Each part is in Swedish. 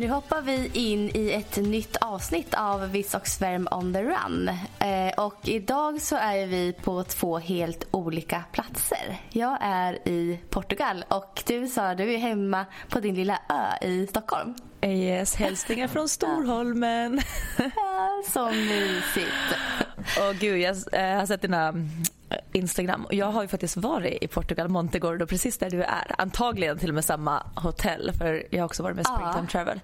Nu hoppar vi in i ett nytt avsnitt av Viss och Svärm on the run. Eh, och idag så är vi på två helt olika platser. Jag är i Portugal och du Sara, du är hemma på din lilla ö i Stockholm. Yes, hälsningar från Storholmen. Så mysigt. Och gud, jag eh, har sett dina Instagram och jag har ju faktiskt varit i Portugal, Montegordo, precis där du är. Antagligen till och med samma hotell för jag har också varit med Springtime Travel.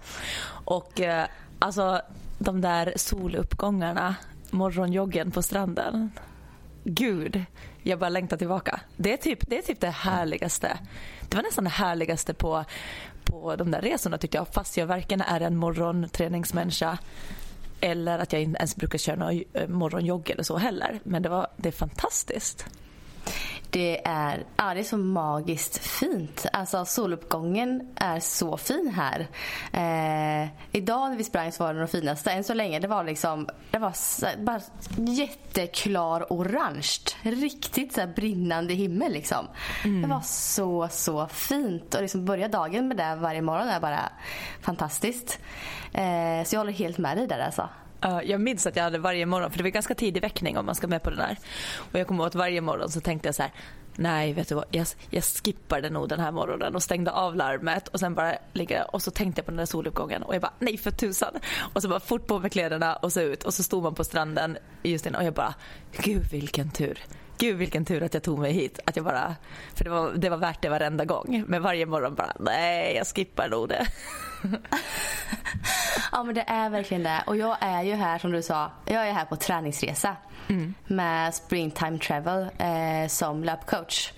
Och eh, alltså de där soluppgångarna, morgonjoggen på stranden. Gud, jag bara längtar tillbaka. Det är typ det, är typ det härligaste. Det var nästan det härligaste på, på de där resorna tyckte jag. Fast jag varken är en morgonträningsmänniska eller att jag inte ens brukar köra någon eh, morgonjogg eller så heller. Men det, var, det är fantastiskt. Det är, ja, det är så magiskt fint. Alltså soluppgången är så fin här. Eh, idag när vi sprang så var det de finaste. Än så länge det var liksom det var bara jätteklar orange. Riktigt så brinnande himmel liksom. Det var så så fint. Och liksom börja dagen med det varje morgon är bara fantastiskt. Eh, så jag håller helt med dig där alltså. Jag minns att jag hade varje morgon, för det var ganska tidig väckning om man ska med på den här. Och jag kommer ihåg att varje morgon så tänkte jag så här, nej vet du vad, jag, jag skippade nog den här morgonen och stängde av larmet och sen bara ligga och så tänkte jag på den där soluppgången och jag bara nej för tusan. Och så bara fort på med kläderna och så ut och så stod man på stranden just innan och jag bara, gud vilken tur. Gud vilken tur att jag tog mig hit. Att jag bara, för det var, det var värt det varenda gång. Men varje morgon bara, nej jag skippar nog det. Ja men det är verkligen det. Och jag är ju här som du sa, jag är här på träningsresa med Springtime Travel eh, som löpcoach.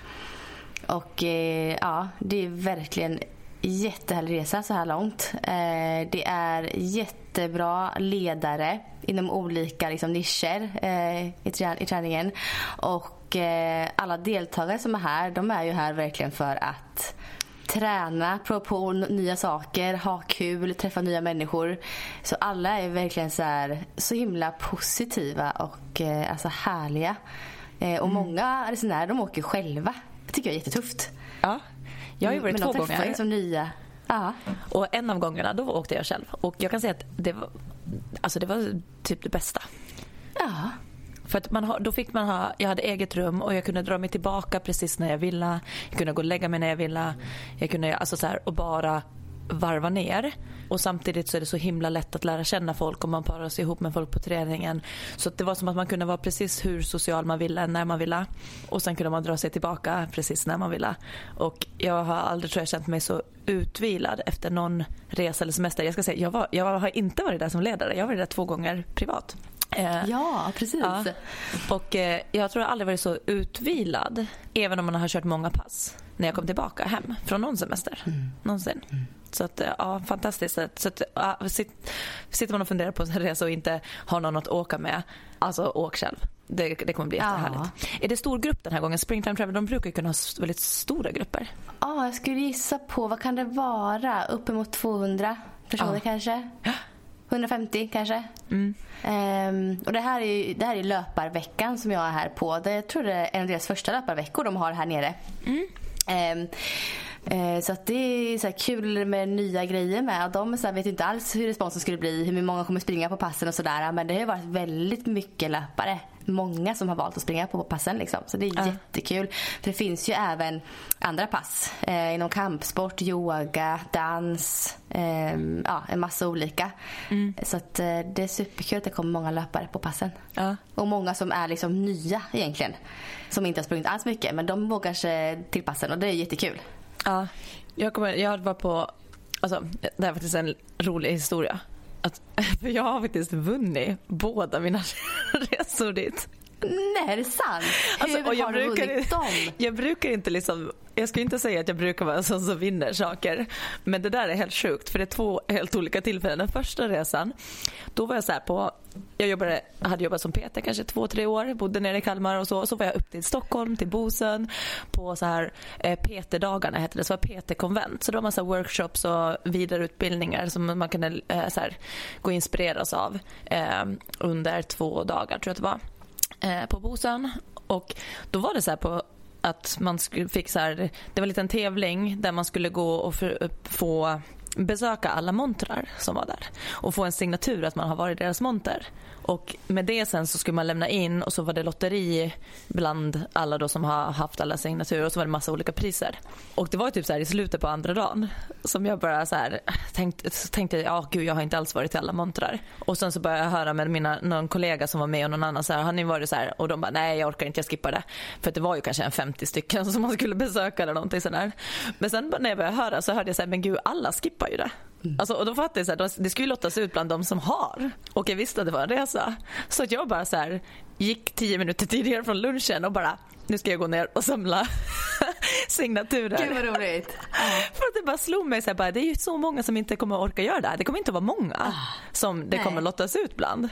Och eh, ja, det är verkligen jättehärlig resa så här långt. Eh, det är jättebra ledare inom olika liksom, nischer eh, i, trä- i träningen. Och eh, alla deltagare som är här, de är ju här verkligen för att träna, prova på nya saker, ha kul, träffa nya människor. Så alla är verkligen så, här, så himla positiva och eh, alltså härliga. Eh, och många resenärer de åker själva. Det tycker jag är jättetufft. Ja, jag har ju varit Men två de gånger. liksom nya. Ja. Och en av gångerna då åkte jag själv. Och jag kan säga att det var, alltså det var typ det bästa. ja. För att man ha, då fick man ha, jag hade eget rum och jag kunde dra mig tillbaka precis när jag ville. Jag kunde gå och lägga mig när jag ville. Jag kunde, alltså så här, och bara varva ner. Och samtidigt så är det så himla lätt att lära känna folk om man parar sig ihop med folk på träningen. Så att det var som att man kunde vara precis hur social man ville, när man ville. Och sen kunde man dra sig tillbaka precis när man ville. Och jag har aldrig tror jag känt mig så utvilad efter någon resa eller semester. Jag ska säga, jag, var, jag har inte varit där som ledare. Jag har varit där två gånger privat. Eh, ja, precis. Ja. Och eh, jag tror jag aldrig varit så utvilad, även om man har kört många pass, när jag kom tillbaka hem från någon semester. Någonsin. Så att, eh, ja, fantastiskt. Så att, ja, sit, sitter man och funderar på en resa och inte har någon att åka med, alltså åk själv. Det, det kommer bli Ja. jättehärligt. Är det stor grupp den här gången? Springtime Travel, de brukar ju kunna ha väldigt stora grupper. Ja, jag skulle gissa på, vad kan det vara? Uppemot 200 personer Ja. kanske? 150 kanske? Mm. Ehm, och det här, är, det här är löparveckan som jag är här på. Det, jag tror det är en av deras första löparveckor de har här nere. Ehm, eh, så det är så kul med nya grejer med. De så vet inte alls hur responsen skulle bli, hur många kommer springa på passen och sådär. Men det har varit väldigt mycket löpare. Många som har valt att springa på passen liksom. Så det är jättekul. För det finns ju även andra pass eh, inom kampsport, yoga, dans, ehm, ja en massa olika. Så att eh, det är superkul att det kommer många löpare på passen. Ja. Och många som är liksom nya egentligen. Som inte har sprungit alls mycket men de vågar sig till passen och det är jättekul. Ja, jag, kommer, jag var på, alltså, det här är faktiskt en rolig historia. att för jag har faktiskt vunnit båda mina resor dit. Nej, är det sant? Alltså, Hur har du brukar, vunnit dem? Jag brukar inte liksom, jag ska inte säga att jag brukar vara en sån som vinner saker. Men det där är helt sjukt för det är två helt olika tillfällen. Den första resan, då var jag så här på, jag jobbade, hade jobbat som PT kanske två, tre år, bodde nere i Kalmar och så. Så var jag upp till Stockholm, till Bosön på så här eh, PT-dagarna hette det, så var PT-konvent. Så det var massa workshops och vidareutbildningar som man kunde eh, så här, gå och inspireras av eh, under två dagar tror jag att det var eh, på Bosön. Och då var det så här på att man fick så här, det var en liten tävling där man skulle gå och för, få besöka alla montrar som var där och få en signatur att man har varit i deras monter. Och med det sen så skulle man lämna in och så var det lotteri bland alla då som har haft alla signaturer och så var det massa olika priser. Och det var typ så här i slutet på andra dagen som jag bara så här tänkte, tänkte ja gud jag har inte alls varit i alla montrar. Och sen så började jag höra med mina, någon kollega som var med och någon annan så här, har ni varit så här? Och de bara nej jag orkar inte, jag skippar det. För det var ju kanske en 50 stycken som man skulle besöka eller någonting sådär. Men sen när jag började höra så hörde jag så här, men gud alla skippar ju det. Mm. Alltså, och då fattade jag att det skulle lottas ut bland de som har. Och jag visste att det var en resa. Så att jag bara så här, gick tio minuter tidigare från lunchen och bara nu ska jag gå ner och samla signaturer. Gud vad roligt. För att det bara slog mig så här, bara, det är ju så många som inte kommer orka göra det här. Det kommer inte vara många ah. som det Nej. kommer lottas ut bland.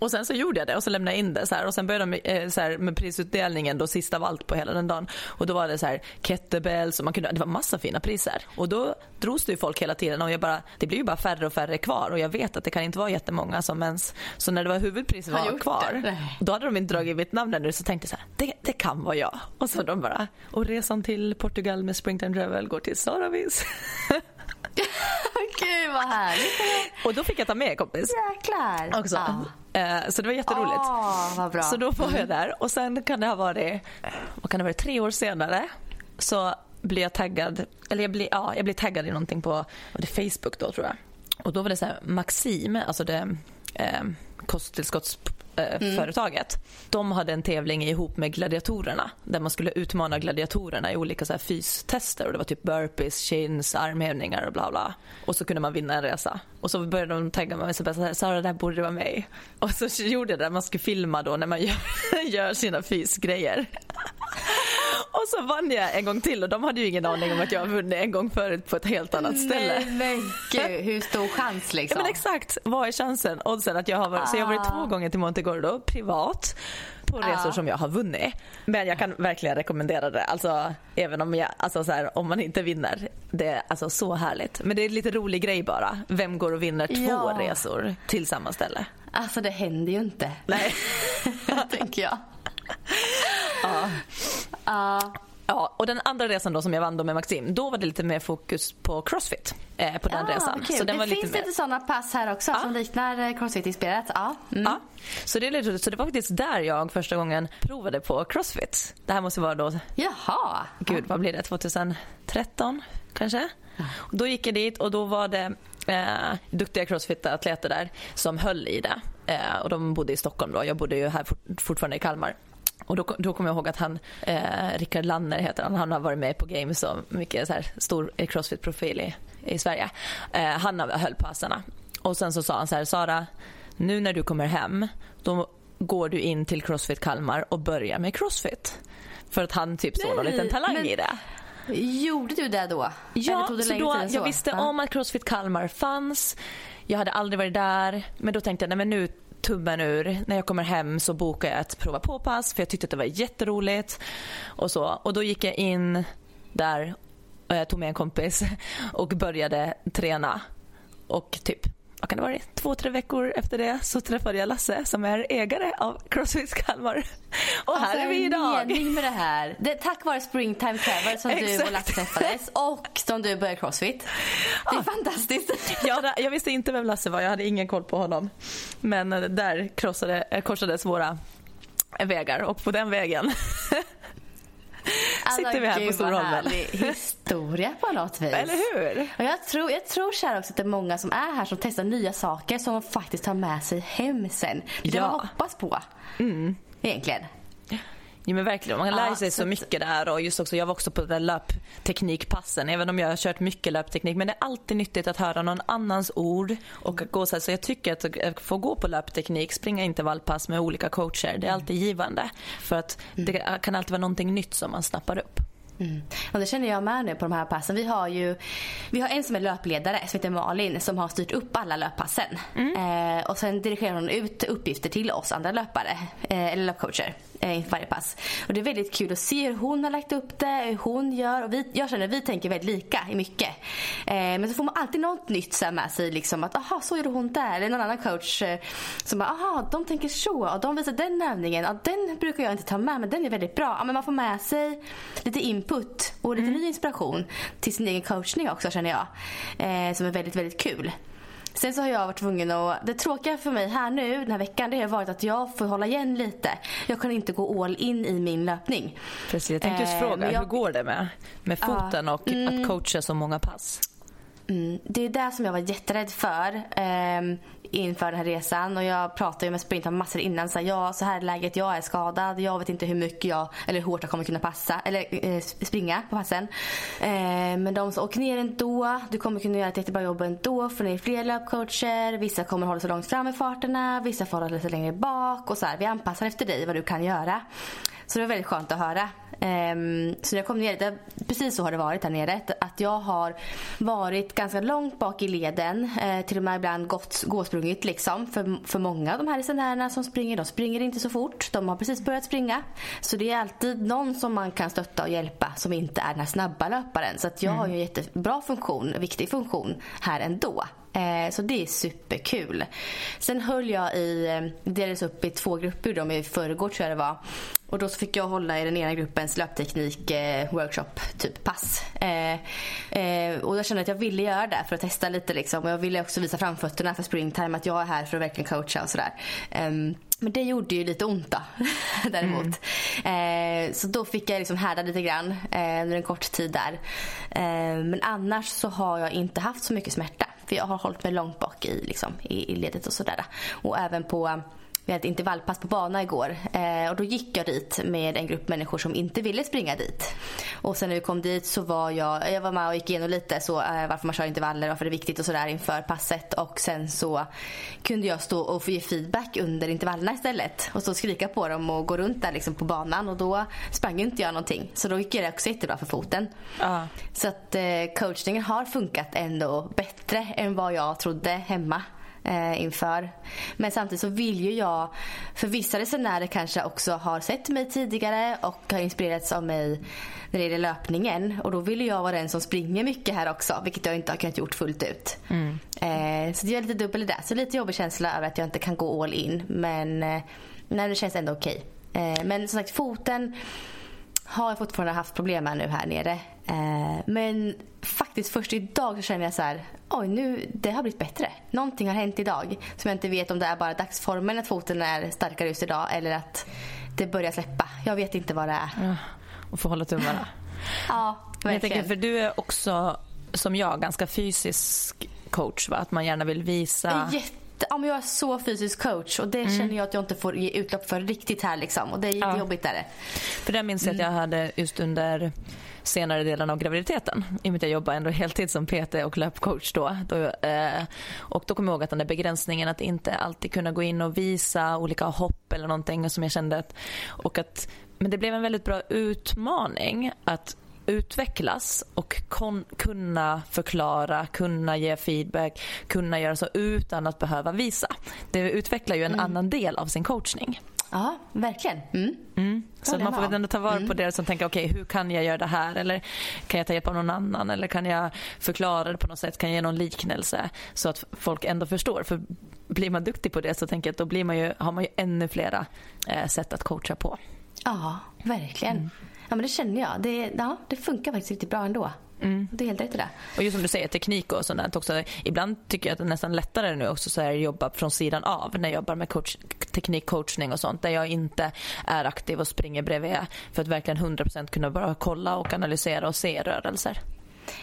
Och sen så gjorde jag det och så lämnade jag in det så här. och sen började de eh, så här, med prisutdelningen då sista av allt på hela den dagen. Och då var det så här kettlebells och man kunde, det var massa fina priser. Och då drogs det ju folk hela tiden och jag bara, det blir ju bara färre och färre kvar. Och jag vet att det kan inte vara jättemånga som ens, så när det var huvudpriset var kvar då hade de inte dragit mitt namn ännu. Så tänkte jag så här, det, det kan vara jag. Och så de bara, och resan till Portugal med Springtime Travel går till Saravis. Gud vad härligt. Och då fick jag ta med en kompis. Jäklar. Också. Ah. Så det var jätteroligt. Oh, vad bra. Så då var jag mm. där och sen kan det ha varit, vad kan det ha varit, tre år senare så blir jag taggad, eller jag blir, ja, jag blir taggad i någonting på det Facebook då tror jag. Och då var det så här Maxim, alltså det eh, kosttillskotts mm. företaget. De hade en tävling ihop med gladiatorerna där man skulle utmana gladiatorerna i olika så här fystester och det var typ burpees, chins, armhävningar och bla bla. Och så kunde man vinna en resa. Och så började de tagga mig och sa Sara där borde det vara mig. Och så gjorde jag det, man skulle filma då när man gör, gör sina fysgrejer. Och så vann jag en gång till och de hade ju ingen aning om att jag vunnit en gång förut på ett helt annat ställe. Nej men gud, hur stor chans liksom? Ja, men exakt, vad är chansen? Oddsen att jag har varit, ah. så jag har varit två gånger till Montegordo privat på resor ah. som jag har vunnit. Men jag kan verkligen rekommendera det. Alltså, även om, jag, alltså, så här, om man inte vinner. Det är alltså, så härligt. Men det är en lite rolig grej bara. Vem går och vinner två ja. resor till samma ställe? Alltså det händer ju inte. Nej. tänker jag. ja. Uh. Ja, och den andra resan då som jag vann då med Maxim, då var det lite mer fokus på crossfit eh, på den ja, resan. Så den det var finns lite, lite sådana pass här också ja. som liknar eh, crossfit-inspirerat. Ja. Mm. ja. Så det är lite Så det var faktiskt där jag första gången provade på crossfit. Det här måste vara då... Jaha. Gud, vad blir det? 2013 kanske? Och då gick jag dit och då var det eh, duktiga crossfit-atleter där som höll i det. Eh, och de bodde i Stockholm då. Jag bodde ju här fort, fortfarande i Kalmar. Och då, då kommer jag ihåg att han, eh, Rickard Lanner heter han, han har varit med på Games och mycket så här, stor crossfit-profil i, i Sverige. Eh, han höll passarna. Och sen så sa han så här, Sara, nu när du kommer hem, då går du in till Crossfit Kalmar och börjar med Crossfit. För att han typ såg någon liten talang men... i det. Gjorde du det då? Ja, så då, så? jag visste ja. om att Crossfit Kalmar fanns. Jag hade aldrig varit där. Men då tänkte jag, nej men nu tummen ur. När jag kommer hem så bokar jag ett prova på-pass för jag tyckte att det var jätteroligt. Och, så. och då gick jag in där och jag tog med en kompis och började träna. Och typ vad kan det vara, två, tre veckor efter det så träffade jag Lasse som är ägare av Crossfit Kalmar. Och alltså, här är vi idag. mening med det här. Det är tack vare Springtime Travel som du och Lasse träffades och som du började Crossfit. Det är ja. fantastiskt. Jag, jag visste inte vem Lasse var, jag hade ingen koll på honom. Men där krossade, korsades våra vägar och på den vägen Alltså, sitter vi här på Storholmen. historia på något vis. Eller hur? Och jag tror, jag tror kär också att det är många som är här som testar nya saker som de faktiskt tar med sig hem sen. Det ja. man hoppas på. Mm. Egentligen. Jo men verkligen, man lär sig så, så mycket där och just också, jag var också på den löpteknikpassen även om jag har kört mycket löpteknik men det är alltid nyttigt att höra någon annans ord och gå så här, så jag tycker att få gå på löpteknik, springa intervallpass med olika coacher, det är alltid givande för att det kan alltid vara någonting nytt som man snappar upp. Mm. Och det känner jag med nu på de här passen. Vi har ju vi har en som är löpledare som heter Malin som har styrt upp alla löppassen. Mm. Eh, och sen dirigerar hon ut uppgifter till oss andra löpare eh, eller löpcoacher eh, inför varje pass. Och det är väldigt kul att se hur hon har lagt upp det, hur hon gör. Och vi, jag känner att vi tänker väldigt lika i mycket. Eh, men så får man alltid något nytt så med sig. Liksom, att aha, så gjorde hon där. Eller någon annan coach eh, som bara, aha, de tänker så. Och de visar den övningen. Ja, den brukar jag inte ta med men den är väldigt bra. Ja, men man får med sig lite input och lite mm. ny inspiration till sin egen coachning också känner jag. Eh, som är väldigt, väldigt kul. Sen så har jag varit tvungen att... Det tråkiga för mig här nu den här veckan det har varit att jag får hålla igen lite. Jag kan inte gå all in i min löpning. Precis, jag tänkte just eh, fråga, jag, hur går det med, med foten och mm, att coacha så många pass? Mm, det är det som jag var jätterädd för. Eh, inför den här resan och jag pratade ju med sprintar massor innan. Så här, ja, så här är läget, jag är skadad, jag vet inte hur mycket jag, eller hur hårt jag kommer kunna passa, eller eh, springa på passen. Eh, men de sa, åk ner ändå, du kommer kunna göra ett jättebra jobb ändå för ni är fler löpcoacher, vissa kommer hålla sig långt fram i farterna, vissa får hålla sig längre bak och så här, vi anpassar efter dig vad du kan göra. Så det var väldigt skönt att höra. Um, så när jag kom ner, det, precis så har det varit här nere. Att jag har varit ganska långt bak i leden. Uh, till och med ibland gått, gåsprungit liksom. För, för många av de här resenärerna som springer, de springer inte så fort. De har precis börjat springa. Så det är alltid någon som man kan stötta och hjälpa som inte är den här snabba löparen. Så att jag mm. har ju en jättebra funktion, viktig funktion här ändå. Eh, så det är superkul. Sen höll jag i, eh, delades upp i två grupper då, i förrgår tror jag det var. Och då fick jag hålla i den ena gruppens löpteknik eh, workshop, typ pass. Eh, eh, och jag kände att jag ville göra det för att testa lite liksom. Och jag ville också visa framfötterna för springtime, att jag är här för att verkligen coacha och sådär. Um, men det gjorde ju lite ont då, däremot. Mm. Eh, så då fick jag liksom härda lite grann under en kort tid där. Eh, men annars så har jag inte haft så mycket smärta. För jag har hållit mig långt bak i, liksom, i, i ledet och sådär. Och även på vi hade ett intervallpass på bana igår eh, och då gick jag dit med en grupp människor som inte ville springa dit. Och sen när vi kom dit så var jag, jag var med och gick igenom lite så eh, varför man kör intervaller, varför det är viktigt och sådär inför passet och sen så kunde jag stå och få ge feedback under intervallerna istället och och skrika på dem och gå runt där liksom på banan och då sprang inte jag någonting så då gick det också jättebra för foten. Uh. Så att eh, coachningen har funkat ändå bättre än vad jag trodde hemma eh, inför. Men samtidigt så vill ju jag, för vissa resenärer kanske också har sett mig tidigare och har inspirerats av mig när det gäller löpningen. Och då vill jag vara den som springer mycket här också, vilket jag inte har kunnat gjort fullt ut. Mm. Eh, så det är lite dubbel där. Så lite jobbig känsla över att jag inte kan gå all in. Men eh, nej, det känns ändå okej. Okay. Eh, men som sagt, foten har jag fortfarande haft problem med nu här nere. Eh, men faktiskt först idag så känner jag så här, oj nu, det har blivit bättre. Någonting har hänt idag som jag inte vet om det är bara dagsformen att foten är starkare just idag eller att det börjar släppa. Jag vet inte vad det är. Ja, och få hålla tummarna. ja, verkligen. Jag tänker, för du är också som jag ganska fysisk coach va? Att man gärna vill visa Jätte ja, men jag är så fysisk coach och det mm. känner jag att jag inte får ge utlopp för riktigt här liksom. Och det är ja. jobbigt där. För det minns jag att jag mm. hade just under senare delen av graviditeten. I och med att jag jobbade ändå heltid som PT och löpcoach då. då eh, och då kommer jag ihåg att den där begränsningen att inte alltid kunna gå in och visa olika hopp eller någonting som jag kände att, och att men det blev en väldigt bra utmaning att utvecklas och kunna förklara, kunna ge feedback, kunna göra så utan att behöva visa. Det utvecklar ju en mm. annan del av sin coachning. Ja, verkligen. Mm. Mm. Så man får ändå ta vara på mm. det som tänker okej okay, hur kan jag göra det här eller kan jag ta hjälp av någon annan eller kan jag förklara det på något sätt, kan jag ge någon liknelse så att folk ändå förstår. För blir man duktig på det så tänker jag att då blir man ju, har man ju ännu flera eh, sätt att coacha på. Ja, verkligen. Mm. Ja, men det känner jag. Det, ja, det funkar faktiskt riktigt bra ändå. Mm. Det är helt rätt i det. Och just som du säger, teknik och sånt också. Ibland tycker jag att det är nästan lättare nu också så här, jobba från sidan av när jag jobbar med coach, teknikcoachning och sånt. Där jag inte är aktiv och springer bredvid. För att verkligen 100% kunna bara kolla och analysera och se rörelser.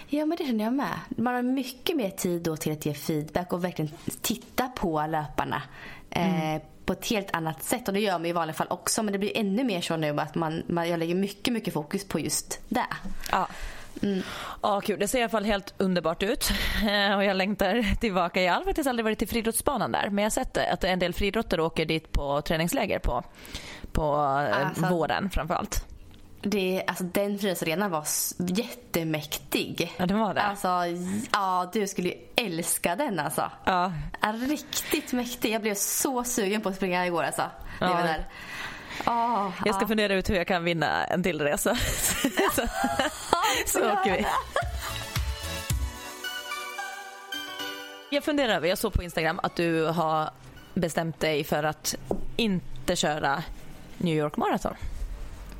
Ja, men det känner jag med. Man har mycket mer tid då till att ge feedback och verkligen titta på löparna. Mm. Eh, på ett helt annat sätt. Och det gör man i vanliga fall också. Men det blir ännu mer så nu att man, man, jag lägger mycket, mycket fokus på just det. Ja. Mm. Ja, kul. Det ser i alla fall helt underbart ut. Eh, och jag längtar tillbaka. Jag har faktiskt aldrig varit till friidrottsbanan där. Men jag har sett att en del friidrottare åker dit på träningsläger på, på eh, alltså, våren framförallt. Det, alltså, den friidrottsarenan var jättemäktig. Ja, den var det. Alltså, ja, du skulle ju älska den alltså. Ja. Riktigt mäktig. Jag blev så sugen på att springa igår alltså. Ja. var där. Oh, jag ska ja. fundera ut hur jag kan vinna en till resa. så åker vi. Jag funderar över, jag såg på Instagram att du har bestämt dig för att inte köra New York Marathon.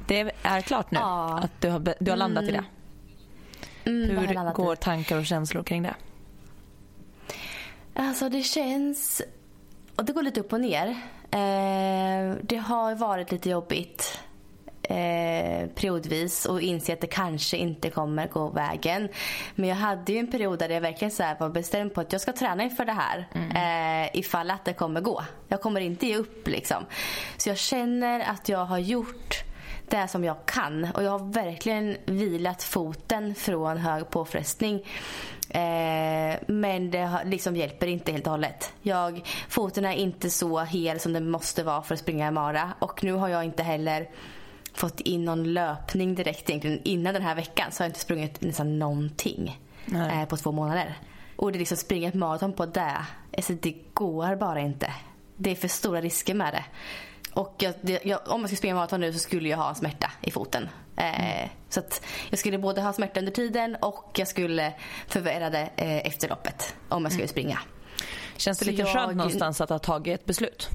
Det är klart nu ja. att du har, du har landat mm. i det. Mm, Hur går tankar och känslor kring det? Alltså det känns... Och det går lite upp och ner. Eh, det har varit lite jobbigt eh, periodvis och inse att det kanske inte kommer gå vägen. Men jag hade ju en period där jag verkligen så var bestämd på att jag ska träna inför det här. Mm. Eh, ifall att det kommer gå. Jag kommer inte ge upp liksom. Så jag känner att jag har gjort det som jag kan. Och jag har verkligen vilat foten från hög påfrestning. Eh, men det liksom hjälper inte helt och hållet. Jag, foten är inte så hel som den måste vara för att springa i mara. Och nu har jag inte heller fått in någon löpning direkt egentligen. Innan den här veckan så har jag inte sprungit nästan någonting eh, på två månader. Och det liksom springa ett maraton på det, alltså det går bara inte. Det är för stora risker med det. Och jag, jag, om jag skulle springa maraton nu så skulle jag ha en smärta i foten. Eh, mm. Så att jag skulle både ha smärta under tiden och jag skulle förvärra det eh, efter loppet om jag skulle mm. springa. Känns det lite jag... skönt någonstans att ha tagit ett beslut?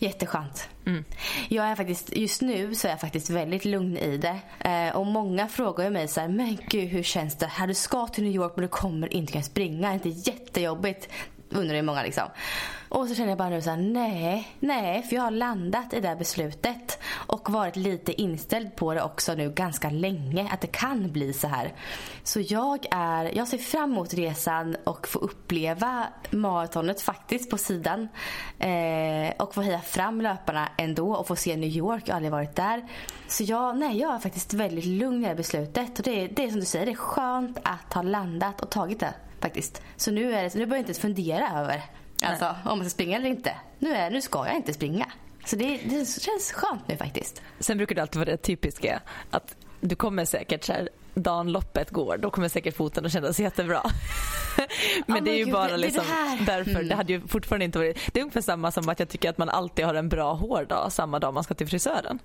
Jätteskönt. Mm. Jag är faktiskt, just nu så är jag faktiskt väldigt lugn i det. Eh, och många frågar ju mig så här, men gud hur känns det? Här du ska till New York men du kommer inte kunna springa. Är det inte jättejobbigt? undrar ju många liksom. Och så känner jag bara nu såhär, nej, nej, för jag har landat i det beslutet och varit lite inställd på det också nu ganska länge, att det kan bli så här. Så jag är, jag ser fram emot resan och få uppleva maratonet faktiskt på sidan eh, och få heja fram löparna ändå och få se New York, jag har aldrig varit där. Så jag, nej, jag är faktiskt väldigt lugn i det här beslutet och det, det är som du säger, det är skönt att ha landat och tagit det faktiskt. Så nu, är det, nu behöver jag inte ens fundera över alltså, om jag ska springa eller inte. Nu, är, nu ska jag inte springa. Så det, det känns skönt nu faktiskt. Sen brukar det alltid vara det typiska att du kommer säkert så här, dagen loppet går, då kommer säkert foten att kännas jättebra. Men oh det är ju God, bara liksom det därför. Mm. Det hade ju fortfarande inte varit... Det är ungefär samma som att jag tycker att man alltid har en bra hårdag samma dag man ska till frisören.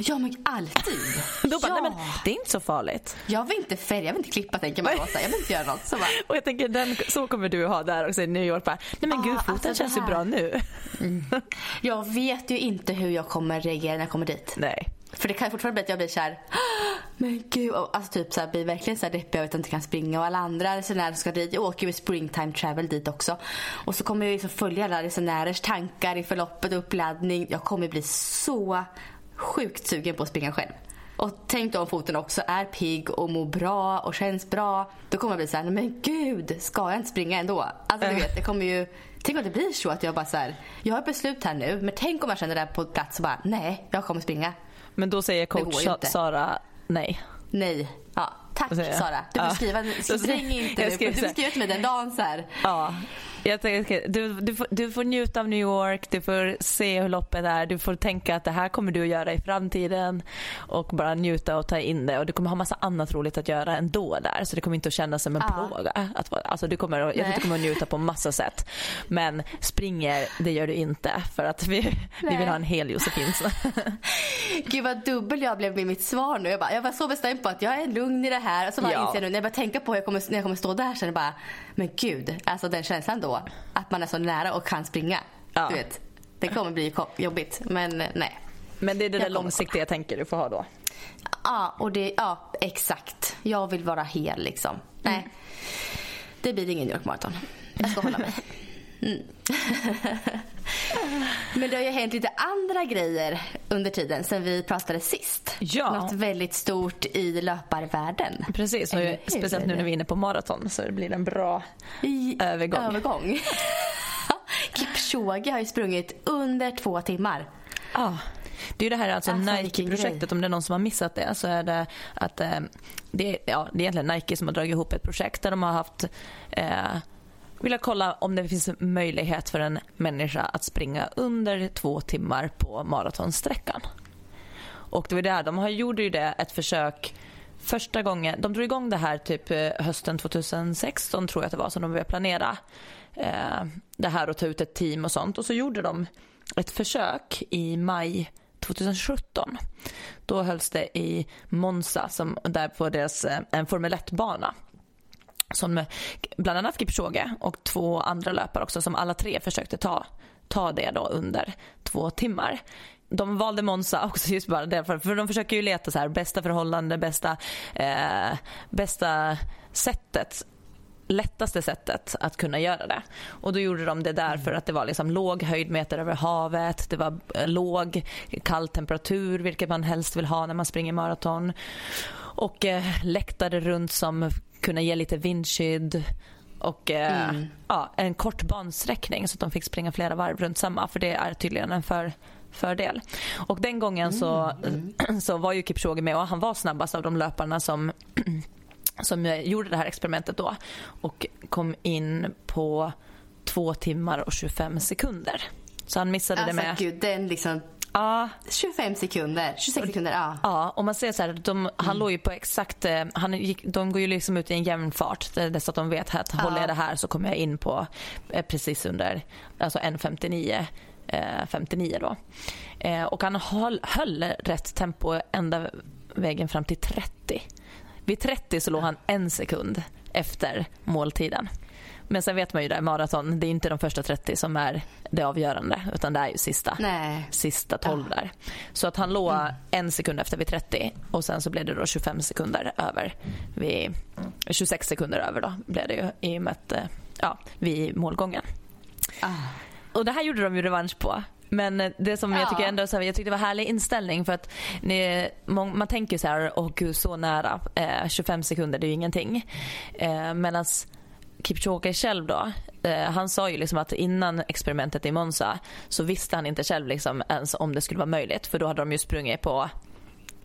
Ja, men alltid. Då bara, ja. nej, men det är inte så farligt. Jag vill inte färga, jag vill inte klippa tänker man då. Jag vill inte göra något. Så, bara. och jag tänker, den, så kommer du ha där också i New York. Bara, nej men ah, gud, foten alltså känns ju bra nu. Mm. Jag vet ju inte hur jag kommer reagera när jag kommer dit. Nej. För det kan fortfarande bli att jag blir såhär, men gud. Alltså typ såhär, blir verkligen såhär deppig över att jag inte kan springa. Och alla andra resenärer som ska dit, jag åker ju med springtime travel dit också. Och så kommer jag liksom följa alla resenärers tankar i förloppet och uppladdning. Jag kommer bli så sjukt sugen på att springa själv. Och tänk då om foten också är pigg och mår bra och känns bra. Då kommer jag bli såhär, men gud, ska jag inte springa ändå? Alltså du vet, det kommer ju... Tänk om det blir så att jag bara såhär, jag har ett beslut här nu, men tänk om jag känner det på plats och bara, nej, jag kommer springa. Men då säger coach Sara nej. Nej. Ja, tack Sara. Du får skriva, ring inte nu. Du får skriva till mig den dagen så här. Ja, jag tänker, du, du, får, du får njuta av New York, du får se hur loppet är, du får tänka att det här kommer du att göra i framtiden och bara njuta och ta in det och du kommer ha massa annat roligt att göra ändå där så det kommer inte att kännas som en ja. plåga. Att, alltså, du kommer, jag tror du kommer att njuta på massa sätt men springer det gör du inte för att vi, vi vill ha en hel Josefin. Gud vad dubbel jag blev med mitt svar nu. Jag, bara, jag var så bestämd på att jag är lugn i det här och så bara ja. inser jag nu när jag börjar tänka på hur jag kommer, när jag kommer stå där jag bara men gud, alltså den känslan då att man är så nära och kan springa. Ja. Du vet, det kommer bli jobbigt, men eh, nej. Men det är det där långsiktiga jag tänker du får ha då? Ja, och det, ja, exakt. Jag vill vara hel liksom. Mm. Nej, det blir ingen New York Marathon. Jag ska hålla mig. Mm. Men det har ju hänt lite andra grejer under tiden sen vi pratade sist. Ja. Något väldigt stort i löparvärlden. Precis, och speciellt nu när vi är inne på maraton så det blir en bra I övergång. övergång. Kipchoge har ju sprungit under två timmar. Ja. Det är det här alltså, Alltså, Nike-projektet, om det är någon som har missat det så är det att eh, det, är, ja, det är egentligen Nike som har dragit ihop ett projekt där de har haft eh, vilja kolla om det finns möjlighet för en människa att springa under två timmar på maratonsträckan. Och det var där, de har gjorde ju det ett försök första gången, de drog igång det här typ eh, hösten 2016 tror jag att det var som de började planera eh, det här och ta ut ett team och sånt och så gjorde de ett försök i maj 2017. Då hölls det i Monza, som, där på deras, eh, en Formel 1-bana som bland annat Kipchoge och två andra löpare också som alla tre försökte ta, ta det då under två timmar. De valde Monza också just bara därför, för de försöker ju leta så här bästa förhållande, bästa, eh, bästa sättet lättaste sättet att kunna göra det. Och då gjorde de det där för att det var liksom låg höjdmeter över havet, det var eh, låg kall temperatur, vilket man helst vill ha när man springer maraton. Och eh, läktare runt som kunde ge lite vindskydd och eh, mm. ja, en kort bansträckning så att de fick springa flera varv runt samma för det är tydligen en för, fördel. Och den gången så, mm. så var ju Kipchoge med och han var snabbast av de löparna som som gjorde det här experimentet då och kom in på två timmar och 25 sekunder. Så han missade alltså, det med... Gud, den liksom... Ja. 25 sekunder, 26 sekunder, ja. Ja, och man ser så här, de, han mm. låg ju på exakt, eh, han gick, de går ju liksom ut i en jämn fart så att de vet att håller jag det här så kommer jag in på eh, precis under, alltså 1.59 59 då. Eh, och han höll, höll rätt tempo ända vägen fram till 30. Vid 30 så låg han en sekund efter måltiden. Men sen vet man ju det, maraton, det är inte de första 30 som är det avgörande utan det är ju sista, Nej. sista 12 där. Så att han låg mm. en sekund efter vid 30 och sen så blev det då 25 sekunder över vid 26 sekunder över då blev det ju i och med att, ja, vid målgången. Ah. Och det här gjorde de ju revansch på. Men det som ja. jag tycker ändå så här, jag tyckte det var härlig inställning för att ni, man tänker så här, åh gud så nära, eh, 25 sekunder det är ju ingenting. Eh, Medan Kipchoge själv då, eh, han sa ju liksom att innan experimentet i Monza så visste han inte själv liksom ens om det skulle vara möjligt för då hade de ju sprungit på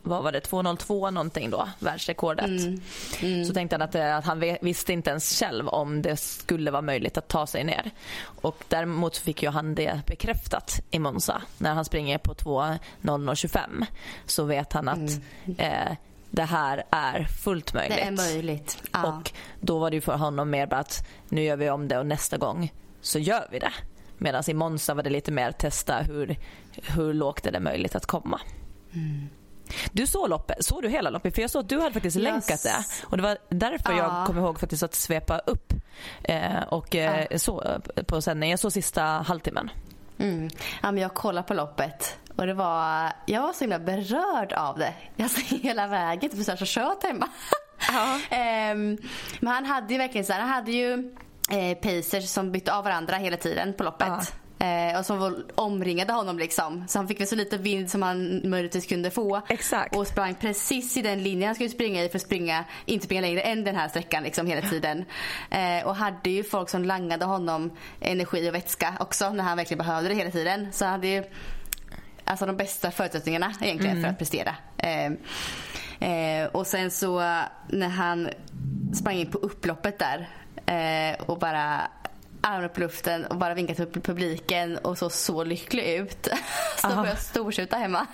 vad var det, 2.02 någonting då, världsrekordet. Mm. Mm. Så tänkte han att, att, han visste inte ens själv om det skulle vara möjligt att ta sig ner. Och däremot fick ju han det bekräftat i Monza. När han springer på 2.00.25 så vet han att mm. eh, det här är fullt möjligt. Det är möjligt. Ja. Och då var det ju för honom mer bara att nu gör vi om det och nästa gång så gör vi det. Medan i Monza var det lite mer testa hur, hur lågt är det möjligt att komma. Mm. Du såg loppet, såg du hela loppet? För jag såg att du hade faktiskt yes. länkat det. Och det var därför ja. jag kom ihåg faktiskt att svepa upp eh, och eh, ja. så, på sändning. Jag såg sista halvtimmen. Mm. Ja, men jag kollade på loppet och det var, jag var så himla berörd av det. Jag såg hela vägen, typ så kört hemma. um, men han hade ju verkligen så här, han hade ju eh, pacers som bytte av varandra hela tiden på loppet. Ja. Eh, och som omringade honom liksom. Så han fick väl så lite vind som han möjligtvis kunde få. Exakt. Och sprang precis i den linjen han skulle springa i för att springa, inte springa längre än den här sträckan liksom hela tiden. Eh, och hade ju folk som langade honom energi och vätska också när han verkligen behövde det hela tiden. Så han hade ju alltså de bästa förutsättningarna egentligen mm. för att prestera. Eh, eh, och sen så när han sprang in på upploppet där eh, och bara armarna upp på luften och bara vinkade till publiken och såg så lycklig ut. så började jag storskjuta hemma.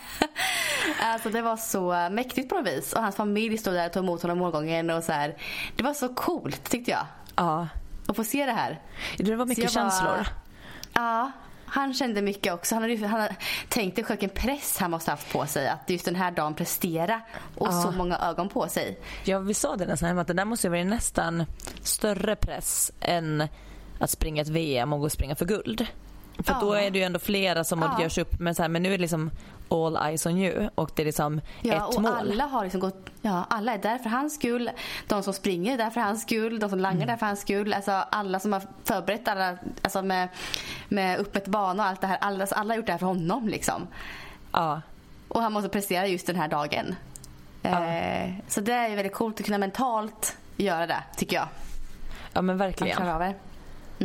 alltså det var så mäktigt på något vis. Och hans familj stod där och tog emot honom målgången och så här. Det var så coolt tyckte jag. Ja. Att få se det här. Det var mycket känslor. Var... Ja. Han kände mycket också. Han hade, han tänkte själv vilken press han måste haft på sig att just den här dagen prestera och ja. så många ögon på sig. Ja, vi sa det nästan att det där måste vara nästan större press än att springa ett VM och gå och springa för guld. För ja. då är det ju ändå flera som ja. görs upp men, så här, men nu är det liksom all eyes on you och det är liksom ja, ett och mål. Alla, har liksom gått, ja, alla är där för hans skull. De som springer är där för hans skull. De som langar mm. där för hans skull. Alltså, alla som har förberett alla, alltså med, med uppmätt bana och allt det här. Alla, alltså, alla har gjort det här för honom liksom. Ja. Och han måste prestera just den här dagen. Ja. Eh, så det är väldigt coolt att kunna mentalt göra det tycker jag. Ja men verkligen. Han klarar av det.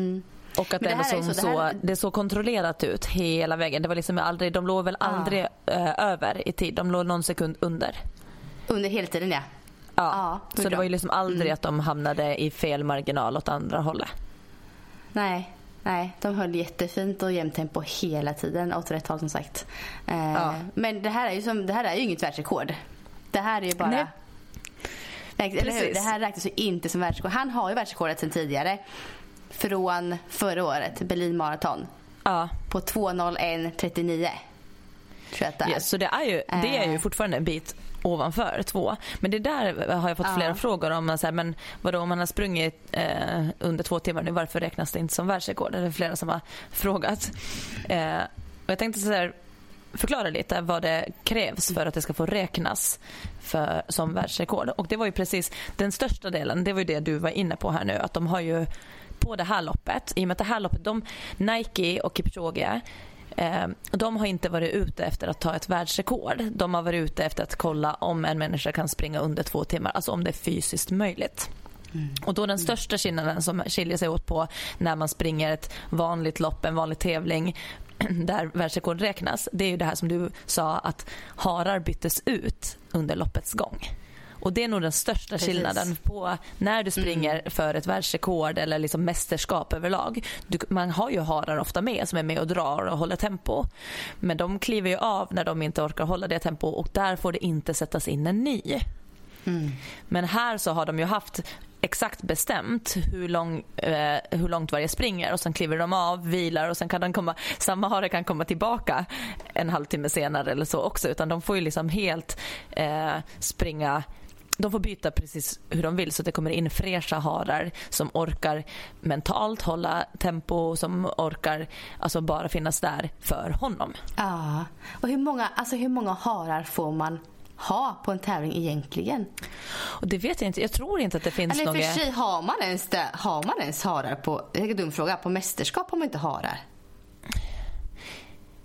Mm. Och att det, det, som så, det, här... det såg kontrollerat ut hela vägen. Det var liksom aldrig, de låg väl aldrig uh, över i tid. De låg någon sekund under. Under hela tiden ja. Ja, så det var ju liksom aldrig mm. att de hamnade i fel marginal åt andra hållet. Nej, nej, de höll jättefint och jämnt tempo hela tiden åt rätt håll som sagt. Eh, ja. Men det här, är ju som, det här är ju inget världsrekord. Det här är ju bara... Nej. Det här räknas ju inte som världsrekord. Han har ju världsrekordet sedan tidigare. Från förra året, Berlin Marathon. Ja. På 2.01.39. Tror jag yes, så det är, ju, det är ju eh. fortfarande en bit ovanför två. Men det där har jag fått ja. flera frågor om. Så här, men vadå, om man har sprungit eh, under två timmar nu, varför räknas det inte som världsrekord? Det är flera som har frågat. Eh, och jag tänkte så här, förklara lite vad det krävs för att det ska få räknas för, som världsrekord. Och det var ju precis den största delen, det var ju det du var inne på här nu, att de har ju på det här loppet, i och med att det här loppet, de, Nike och Kipchoge Eh, de har inte varit ute efter att ta ett världsrekord. De har varit ute efter att kolla om en människa kan springa under två timmar, alltså om det är fysiskt möjligt. Mm. Och då den största skillnaden som skiljer sig åt på när man springer ett vanligt lopp, en vanlig tävling där världsrekord räknas, det är ju det här som du sa att harar byttes ut under loppets gång. Och Det är nog den största Precis. skillnaden på när du springer mm. för ett världsrekord eller liksom mästerskap överlag. Du, man har ju harar ofta med som är med och drar och håller tempo. Men de kliver ju av när de inte orkar hålla det tempo och där får det inte sättas in en ny. Mm. Men här så har de ju haft exakt bestämt hur, lång, eh, hur långt varje springer och sen kliver de av, vilar och sen kan den komma, samma hare kan komma tillbaka en halvtimme senare eller så också utan de får ju liksom helt eh, springa de får byta precis hur de vill så det kommer in fräscha harar som orkar mentalt hålla tempo, som orkar alltså bara finnas där för honom. Ja, och hur många, alltså hur många harar får man ha på en tävling egentligen? Och det vet jag inte. Jag tror inte att det finns Eller några... Eller för sig, har man ens, det, har man ens harar på, det är en dum fråga, på mästerskap har man inte harar?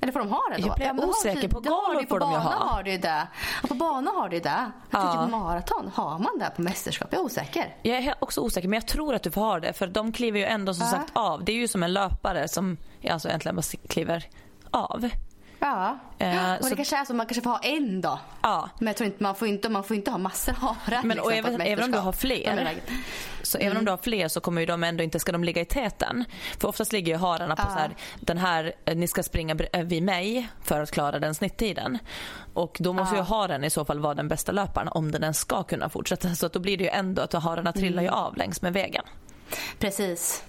Eller får de ha det då? Jag blir osäker. På galor får de ju ha. Har det det. Ja, på bana har det det. Jag ja. på maraton, har man det på mästerskap? Jag är osäker. Jag är också osäker, men jag tror att du får ha det. För de kliver ju ändå som ja. sagt av. Det är ju som en löpare som alltså äntligen bara kliver av. Ja, eh, och det så... kanske är så man kanske får ha en då. Ja. Men jag tror inte, man får inte, man får inte ha massor harar. Men liksom, även, även om du har fler. Så mm. även om mm. du har fler så kommer ju de ändå inte, ska de ligga i täten. För oftast ligger ju hararna på ja. så här, den här, eh, ni ska springa eh, vid mig för att klara den snitttiden. Och då måste ja. ju haren i så fall vara den bästa löparen om den ens ska kunna fortsätta. Så att då blir det ju ändå att hararna trillar ju mm. av längs med vägen. Precis.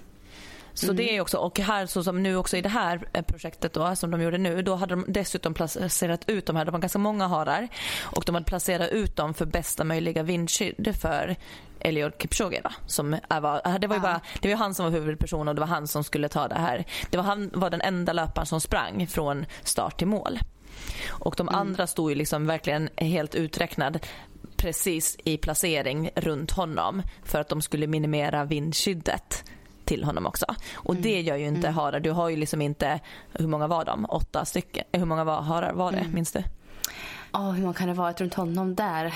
Så mm. det är också, och här så som nu också i det här eh, projektet då, som de gjorde nu, då hade de dessutom placerat ut de här, de har ganska många harar och de hade placerat ut dem för bästa möjliga vindskydd för Eliud Kipchoge va? Som var, det var ju bara, det var han som var huvudperson och det var han som skulle ta det här. Det var han var den enda löparen som sprang från start till mål. Och de mm. andra stod ju liksom verkligen helt uträknad precis i placering runt honom för att de skulle minimera vindskyddet till honom också. Och mm. det gör ju inte mm. harar. Du har ju liksom inte, hur många var de? Åtta stycken. Hur många var, harar var det? Mm. Minns du? Ja, oh, hur många kan det vara runt honom där?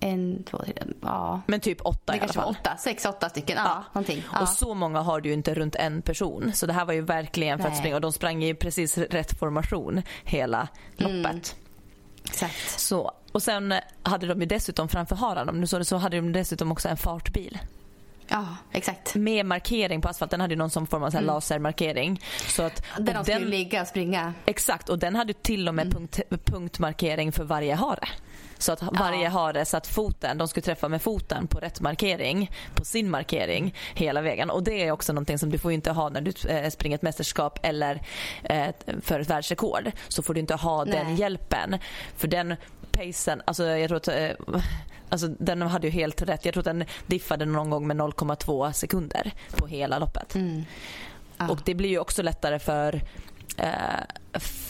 En, två, tre, ja. Men typ åtta det i alla fall. åtta, sex, åtta stycken. Ja, ja. Någonting. Ja. Och så många har du inte runt en person. Så det här var ju verkligen för Nej. att springa. Och de sprang i precis rätt formation hela loppet. Mm. Exakt. Så, och sen hade de ju dessutom framför haran, så, så hade de dessutom också en fartbil. Ja, exakt. Med markering på asfalten. Den hade ju någon som form av mm. lasermarkering. Så att, där de skulle den, ligga och springa. Exakt, och den hade till och med mm. punkt, punktmarkering för varje hare. Så att varje ja. hare satt foten, de skulle träffa med foten på rätt markering, på sin markering hela vägen. Och det är också någonting som du får inte ha när du eh, springer ett mästerskap eller eh, för ett världsrekord. Så får du inte ha Nej. den hjälpen. För den pacen, alltså jag tror att eh, Alltså, den hade ju helt rätt. Jag tror att den diffade någon gång med 0,2 sekunder på hela loppet. Mm. Ah. Och det blir ju också lättare för, eh,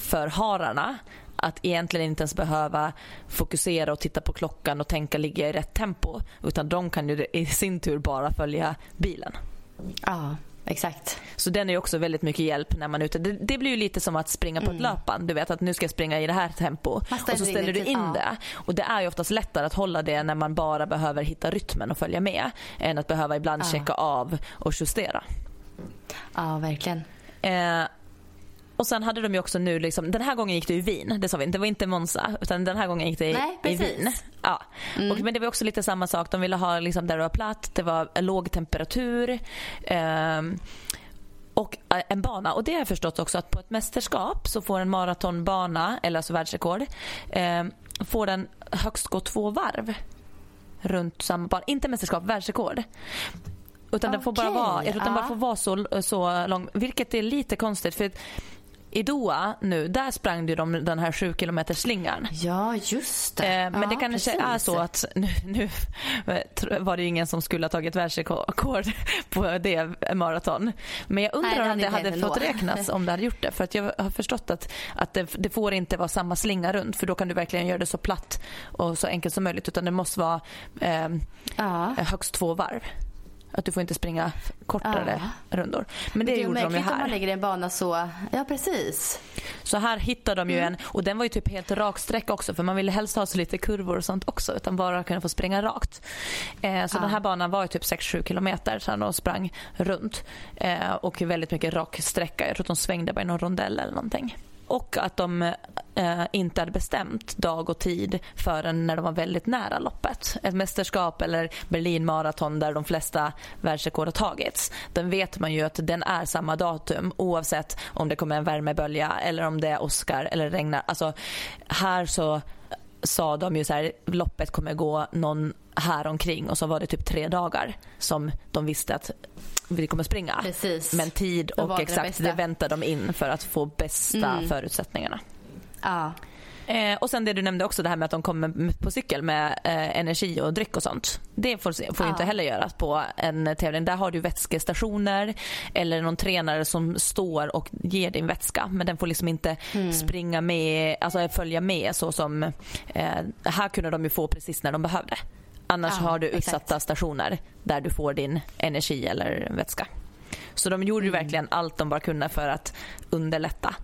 för hararna att egentligen inte ens behöva fokusera och titta på klockan och tänka ligga i rätt tempo. Utan de kan ju i sin tur bara följa bilen. Ja, Exakt. Så den är också väldigt mycket hjälp när man är ute. Det, det blir ju lite som att springa på mm. ett löpband. Du vet att nu ska jag springa i det här tempo. Och så ställer du in ja. det. Och det är ju oftast lättare att hålla det när man bara behöver hitta rytmen och följa med. Än att behöva ibland ja. checka av och justera. Ja, verkligen. Eh, och sen hade de ju också nu, liksom, den här gången gick det i Wien, det sa vi det var inte Monza utan den här gången gick det i, Nej, i Wien. Ja. Mm. Och, men det var också lite samma sak, de ville ha liksom, där det var platt, det var låg temperatur. Eh, och en bana. Och det har jag förstått också att på ett mästerskap så får en maratonbana, eller alltså världsrekord, eh, får den högst gå två varv runt samma bana. Inte mästerskap, världsrekord. Utan okay. den får bara vara, jag tror den bara får vara så, så lång. Vilket är lite konstigt för i Doha nu, där sprang de den här 7 km slingan. Ja, just det. Eh, men ja, det kanske är så att nu, nu, var det ingen som skulle ha tagit världsrekord på det maraton. Men jag undrar Nej, om det hade fått räknas om det hade gjort det. För att jag har förstått att, att det, det, får inte vara samma slinga runt för då kan du verkligen göra det så platt och så enkelt som möjligt utan det måste vara eh, ja. högst två varv. Att du får inte springa kortare ja. rundor. Men det, det gjorde de ju här. om man lägger en bana så. Ja, precis. Så här hittade de ju mm. en och den var ju typ helt rak sträcka också för man ville helst ha så lite kurvor och sånt också utan bara kunna få springa rakt. Eh, så ja. den här banan var ju typ 6-7 kilometer så de sprang runt eh, och väldigt mycket rak sträcka. Jag tror att de svängde bara i någon rondell eller någonting och att de eh, inte hade bestämt dag och tid förrän när de var väldigt nära loppet. Ett mästerskap eller Berlin Marathon där de flesta världsrekord har tagits. Den vet man ju att den är samma datum oavsett om det kommer en värmebölja eller om det är Oscar eller regnar. Alltså, här så sa de ju så här, loppet kommer gå någon här omkring och så var det typ tre dagar som de visste att vi kommer springa. Precis. Men tid och exakt det, det väntar de in för att få bästa mm. förutsättningarna. Ja. Eh, och sen det du nämnde också det här med att de kommer på cykel med eh, energi och dryck och sånt. Det får, får ja. inte heller göras på en tävling. Där har du vätskestationer eller någon tränare som står och ger din vätska. Men den får liksom inte mm. springa med, alltså följa med så som eh, här kunde de ju få precis när de behövde. Annars ja, har du utsatta exakt. stationer där du får din energi eller vätska. Så de gjorde mm. verkligen allt de bara kunde för att underlätta.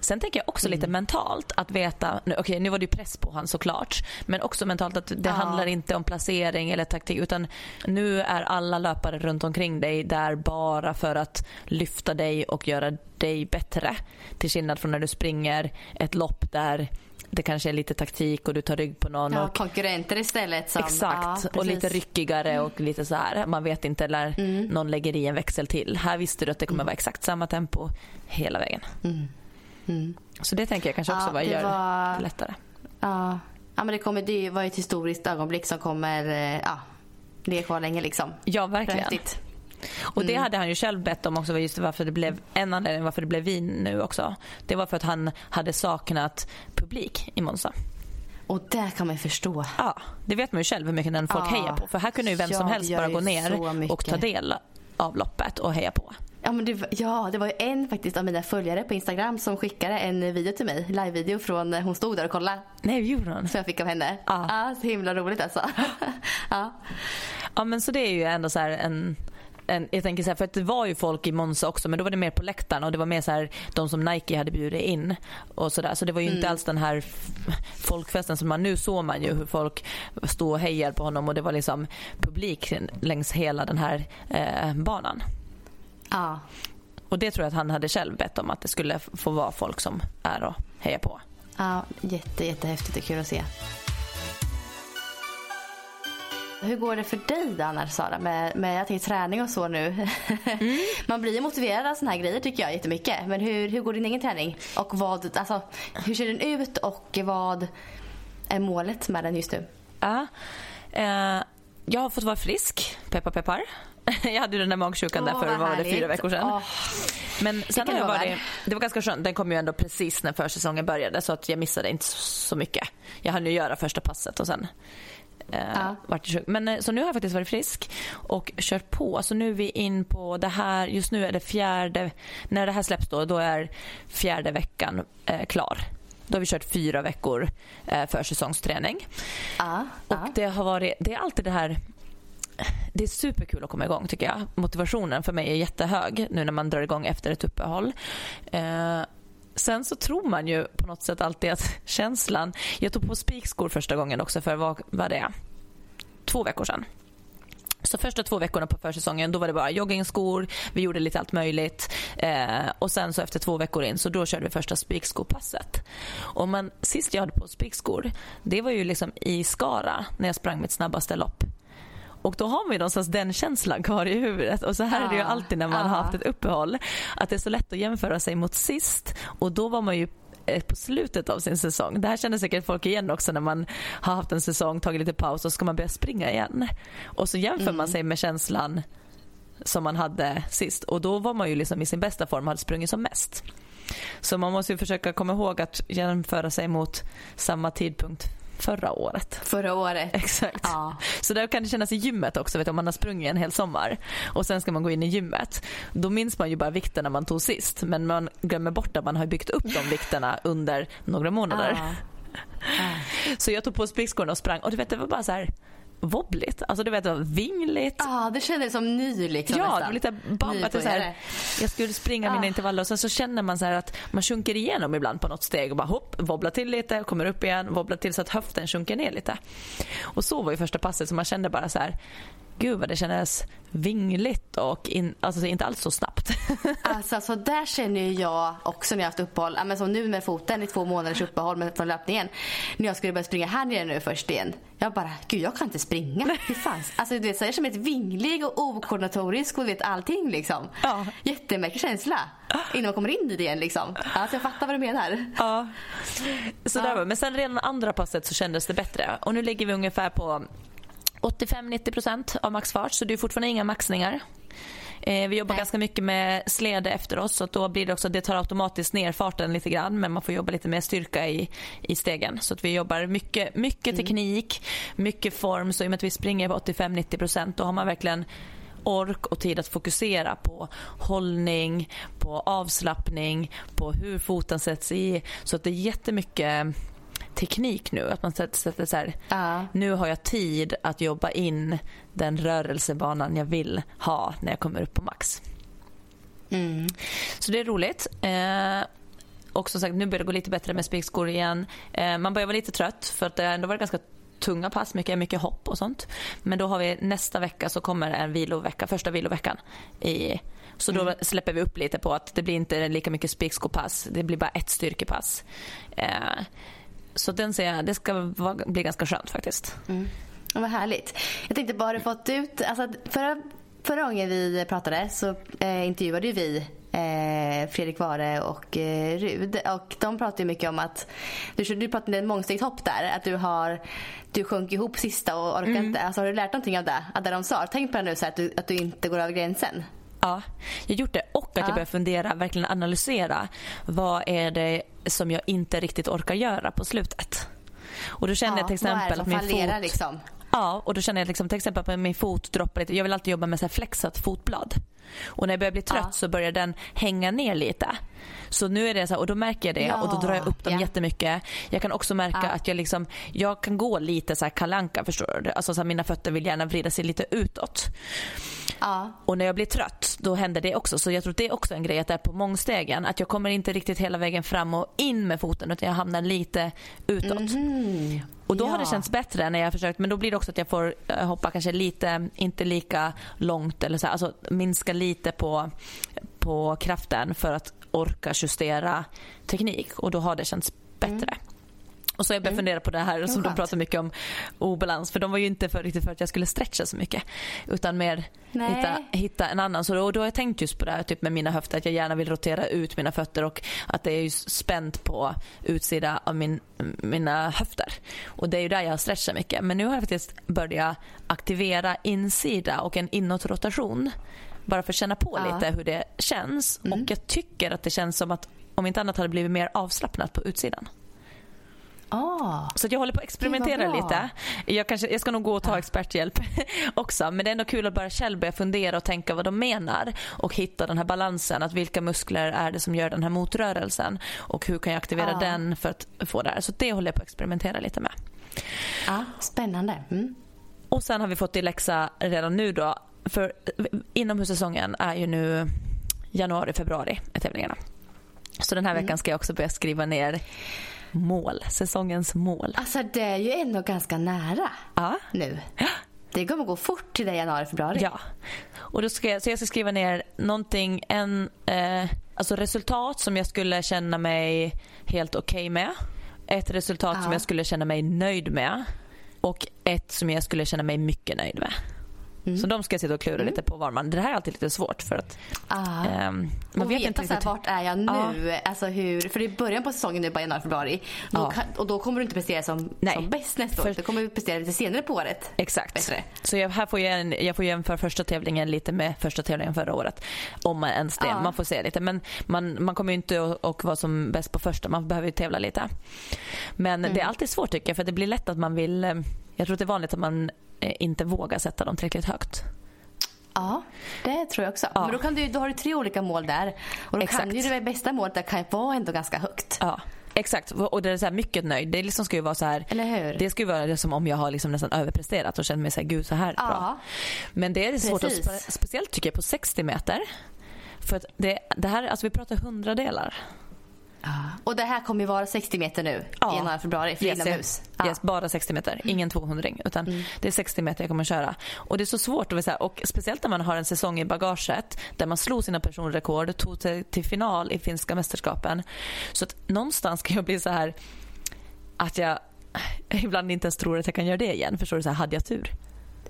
Sen tänker jag också mm. lite mentalt att veta, okej okay, nu var det ju press på han såklart, men också mentalt att det ja. handlar inte om placering eller taktik utan nu är alla löpare runt omkring dig där bara för att lyfta dig och göra dig bättre. Till skillnad från när du springer ett lopp där det kanske är lite taktik och du tar rygg på någon. Ja, och, konkurrenter istället. Som, exakt, ja, och lite ryckigare och lite så här. Man vet inte när mm. någon lägger i en växel till. Här visste du att det kommer mm. vara exakt samma tempo hela vägen. Mm. Mm. Så det tänker jag kanske också ja, var, gör var... det lättare. Ja. ja, men det, kommer, det var ett historiskt ögonblick som kommer eh, ja, ligga kvar länge. Liksom. Ja, verkligen. Rättigt. Och mm. det hade han ju själv bett om också just varför det blev en anledning varför det blev vin nu också. Det var för att han hade saknat publik i Monza. Och det kan man förstå. Ja, det vet man ju själv hur mycket den folk ja. hejar på. För här kunde ju vem som helst bara gå ner och ta del av loppet och heja på. Ja, men det, ja, det var ju en faktiskt av mina följare på Instagram som skickade en video till mig. Live-video från hon stod där och kollade. Nej, gjorde hon? Som jag fick av henne. Ja. ja så himla roligt alltså. ja. ja, men så det är ju ändå så en en, jag tänker så här, för att det var ju folk i Monza också men då var det mer på läktaren och det var mer så här, de som Nike hade bjudit in och så där. Så det var ju mm. inte alls den här folkfesten som man nu såg man ju hur folk stod och hejade på honom och det var liksom publik längs hela den här eh, banan. Ja. Och det tror jag att han hade själv bett om att det skulle få vara folk som är och hejar på. Ja, jätte, jättehäftigt och kul att se. Hur går det för dig annars Sara med, med jag tänker, träning och så nu? Mm. Man blir ju motiverad av såna här grejer tycker jag jättemycket. Men hur, hur går din egen träning? Och vad, alltså, hur ser den ut och vad är målet med den just nu? Ja, eh, jag har fått vara frisk, peppar peppar. jag hade den där magsjukan oh, där för var det fyra veckor sedan. Oh. Men sen har jag varit, det var ganska skönt, den kom ju ändå precis när försäsongen började så att jag missade inte så mycket. Jag hann ju göra första passet och sen eh, ja. sjuk. Men eh, så nu har jag faktiskt varit frisk och kört på. Så nu är vi in på det här, just nu är det fjärde, när det här släpps då, då är fjärde veckan eh, klar. Då har vi kört fyra veckor eh, försäsongsträning. Ja, och ja. det har varit, det är alltid det här det är superkul att komma igång tycker jag. Motivationen för mig är jättehög nu när man drar igång efter ett uppehåll. Eh, sen så tror man ju på något sätt alltid att känslan... Jag tog på spikskor första gången också för vad vad det? Två veckor sedan. Så första två veckorna på försäsongen då var det bara joggingskor, vi gjorde lite allt möjligt. Eh, och sen så efter två veckor in så då körde vi första spikskopasset. Och man, sist jag hade på spikskor, det var ju liksom i Skara när jag sprang mitt snabbaste lopp. Och då har man ju någonstans den känslan kvar i huvudet. Och så här ja, är det ju alltid när man ja. har haft ett uppehåll. Att det är så lätt att jämföra sig mot sist. Och då var man ju Eh, på slutet av sin säsong. Det här känner säkert folk igen också när man har haft en säsong, tagit lite paus och så ska man börja springa igen. Och så jämför mm. man sig med känslan som man hade sist och då var man ju liksom i sin bästa form och hade sprungit som mest. Så man måste ju försöka komma ihåg att jämföra sig mot samma tidpunkt förra året. Förra året. Exakt. Ja. Så där kan det kännas i gymmet också, vet du, om man har sprungit en hel sommar och sen ska man gå in i gymmet. Då minns man ju bara vikterna man tog sist men man glömmer bort att man har byggt upp de vikterna under några månader. Ja. Ja. Så jag tog på spikskorna och sprang och du vet det var bara så här wobbligt. Alltså du vet, det var vingligt. Ja, ah, det kändes som ny liksom. Ja, det var lite bambat. Så här, jag skulle springa ah. mina intervaller och sen så känner man så att man sjunker igenom ibland på något steg och bara hopp, wobblar till lite, kommer upp igen, wobblar till så att höften sjunker ner lite. Och så var ju första passet så man kände bara så här gud vad det kändes vingligt och in, alltså inte alls så snabbt. alltså så där känner jag också när jag haft uppehåll. Men som nu med foten i två månaders uppehåll med från löpningen. När jag skulle börja springa här nere nu först igen. Jag bara, gud jag kan inte springa. Hur fanns? Alltså du vet, så jag känner mig vinglig och okoordinatorisk och vet allting liksom. Ja. Jättemärklig känsla. Innan man kommer in i det igen liksom. Alltså jag fattar vad du menar. Ja. Så ja. Men sen redan andra passet så kändes det bättre. Och nu ligger vi ungefär på 85-90% av maxfart så det är fortfarande inga maxningar. Eh, vi jobbar Nej. ganska mycket med slede efter oss så då blir det också det tar automatiskt ner farten lite grann men man får jobba lite med styrka i, i stegen. Så att vi jobbar mycket, mycket mm. teknik, mycket form så i och med att vi springer på 85-90% då har man verkligen ork och tid att fokusera på hållning, på avslappning, på hur foten sätts i. Så att det är jättemycket teknik nu. Att man sätter så här, uh. nu har jag tid att jobba in den rörelsebanan jag vill ha när jag kommer upp på max. Mm. Så det är roligt. Eh, och som sagt, nu börjar det gå lite bättre med spikskor igen. Eh, man börjar vara lite trött för att det har ändå varit ganska tunga pass, mycket, mycket hopp och sånt. Men då har vi nästa vecka så kommer en vilovecka, första viloveckan i så då mm. släpper vi upp lite på att det blir inte lika mycket spikskopass. Det blir bara ett styrkepass. Eh, så den ser jag, det ska bli ganska skönt faktiskt. Mm. Vad härligt. Jag tänkte bara fått ut, alltså förra, förra gången vi pratade så eh, intervjuade vi eh, Fredrik Ware och eh, Rud. Och de pratade mycket om att, du, du pratade om hopp där, att du har du sjönk ihop sista och orkade mm. inte. Alltså, har du lärt någonting av det? Att det de sa? Tänk på det nu så att du, att du inte går över gränsen. Ja, jag har gjort det och att ja. jag börjar fundera, verkligen analysera. Vad är det som jag inte riktigt orkar göra på slutet? Och då känner ja, jag till exempel att min fot... Liksom? Ja, och då känner jag liksom, till exempel att min fot droppar lite. Jag vill alltid jobba med så flexat fotblad. Och när jag börjar bli trött ja. så börjar den hänga ner lite. Så nu är det så här, och då märker jag det ja. och då drar jag upp dem ja. jättemycket. Jag kan också märka ja. att jag liksom, jag kan gå lite så här kalanka förstår du. Alltså så här, mina fötter vill gärna vrida sig lite utåt. Ja. Och när jag blir trött då händer det också. Så jag tror att det är också en grej att det är på mångstegen. Att jag kommer inte riktigt hela vägen fram och in med foten utan jag hamnar lite utåt. Mm. Och då ja. har det känts bättre när jag har försökt men då blir det också att jag får eh, hoppa kanske lite, inte lika långt eller så, alltså minska lite på, på kraften för att orka justera teknik och då har det känts bättre. Mm. Och så har jag börjat mm. fundera på det här som de pratar mycket om obalans. För de var ju inte för, riktigt för att jag skulle stretcha så mycket. Utan mer hitta, hitta, en annan. Så då, då har jag tänkt just på det här typ med mina höfter. Att jag gärna vill rotera ut mina fötter och att det är just spänt på utsida av min, mina höfter. Och det är ju där jag har stretchat mycket. Men nu har jag faktiskt börjat aktivera insida och en inåtrotation. Bara för att känna på ja. lite hur det känns. Mm. Och jag tycker att det känns som att om inte annat hade blivit mer avslappnat på utsidan. Ah, så jag håller på att experimentera lite. Jag, kanske, jag ska nog gå och ta experthjälp också. Men det är ändå kul att bara själv börja fundera och tänka vad de menar. Och hitta den här balansen. Att vilka muskler är det som gör den här motrörelsen. Och hur kan jag aktivera ah. den för att få det här. Så det håller jag på att experimentera lite med. Ja, Spännande. Mm. Och sen har vi fått i läxa redan nu då. För inomhussäsongen är ju nu januari, februari är tävlingarna. Så den här veckan mm. ska jag också börja skriva ner mål, säsongens mål. Alltså det är ju ändå ganska nära ja. nu. Det kommer gå fort till i januari, februari. Ja. Och då ska jag, så jag ska skriva ner någonting, en, eh, alltså resultat som jag skulle känna mig helt okej okay med. Ett resultat ja. som jag skulle känna mig nöjd med. Och ett som jag skulle känna mig mycket nöjd med. Mm. Så de ska jag sitta och klura mm. lite på var man... Det här är alltid lite svårt för att... Ah. Um, man och vet inte riktigt... vart är jag nu? Ah. Alltså hur, för det är början på säsongen nu, bara januari, februari. Då ah. kan, och då kommer du inte prestera som, som bäst nästa för... år. Du kommer prestera lite senare på året. Exakt. Bättre. Så jag, här får jag, en, jag får jämföra första tävlingen lite med första tävlingen förra året. Om man ens det. Man får se lite. Men man, man kommer ju inte att, vara som bäst på första. Man behöver ju tävla lite. Men mm. det är alltid svårt tycker jag. För det blir lätt att man vill... Eh, jag tror att det är vanligt att man inte våga sätta dem tillräckligt högt. Ja, det tror jag också. Ja. Men då, kan du, då har du tre olika mål där. Och då Exakt. kan ju det bästa målet där kan vara ändå ganska högt. Ja. Exakt, och det är så mycket nöjd. Det liksom ska ju vara så här, Eller hur? Det ska ju vara som om jag har liksom nästan överpresterat och känner mig så här, gud så här ja. bra. Men det är svårt, att, speciellt tycker jag på 60 meter. För att det, det här, alltså vi pratar hundradelar. Och det här kommer ju vara 60 meter nu ja. i januari, februari för yes, inomhus. Ja. Yes, bara 60 meter, mm. ingen 200 utan mm. det är 60 meter jag kommer köra. Och det är så svårt att säga, och speciellt när man har en säsong i bagaget där man slog sina personrekord, tog till, till final i finska mästerskapen. Så att någonstans kan jag bli så här att jag ibland inte ens tror att jag kan göra det igen. Förstår du? Så här, hade jag tur?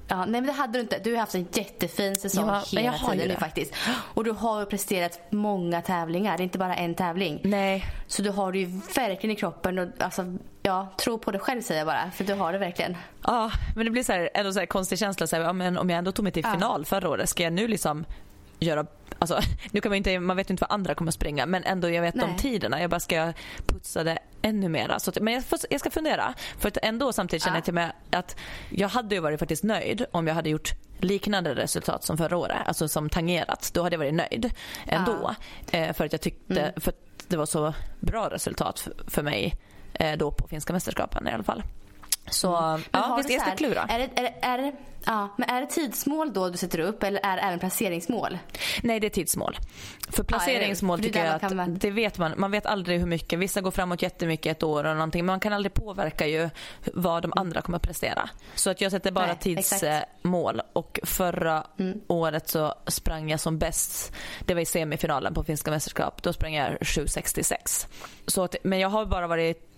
Ja, nej men det hade du inte. Du har haft en jättefin säsong ja, hela jag tiden nu faktiskt. Och du har presterat många tävlingar. Det är inte bara en tävling. Nej. Så du har det ju verkligen i kroppen. Och, alltså, ja, tro på dig själv säger jag bara. För du har det verkligen. Ja, men det blir så här, ändå så här konstig känsla. Så här, ja, men om jag ändå tog mig till final ja. förra året, ska jag nu liksom göra Alltså, nu kan man, inte, man vet inte vad andra kommer att springa men ändå jag vet Nej. de tiderna. Jag bara ska putsa det ännu mer. Så, men jag, får, jag, ska fundera. För att ändå samtidigt känner jag till mig att jag hade ju varit faktiskt nöjd om jag hade gjort liknande resultat som förra året. Alltså som tangerat. Då hade jag varit nöjd ändå. Ja. För att jag tyckte, mm. för att det var så bra resultat för, för mig eh, då på finska mästerskapen i alla fall. Så mm. ja, visst, jag ska klura. Är det, är, det, är, det, ja, men är det tidsmål då du sätter upp eller är det även placeringsmål? Nej, det är tidsmål. För placeringsmål ja, tycker jag att man... det vet man. Man vet aldrig hur mycket. Vissa går framåt jättemycket ett år och någonting. Men man kan aldrig påverka ju vad de andra kommer att prestera. Så att jag sätter bara Nej, tidsmål. Och förra mm. året så sprang jag som bäst. Det var i semifinalen på finska mästerskap. Då sprang jag 7.66. Så att, men jag har bara varit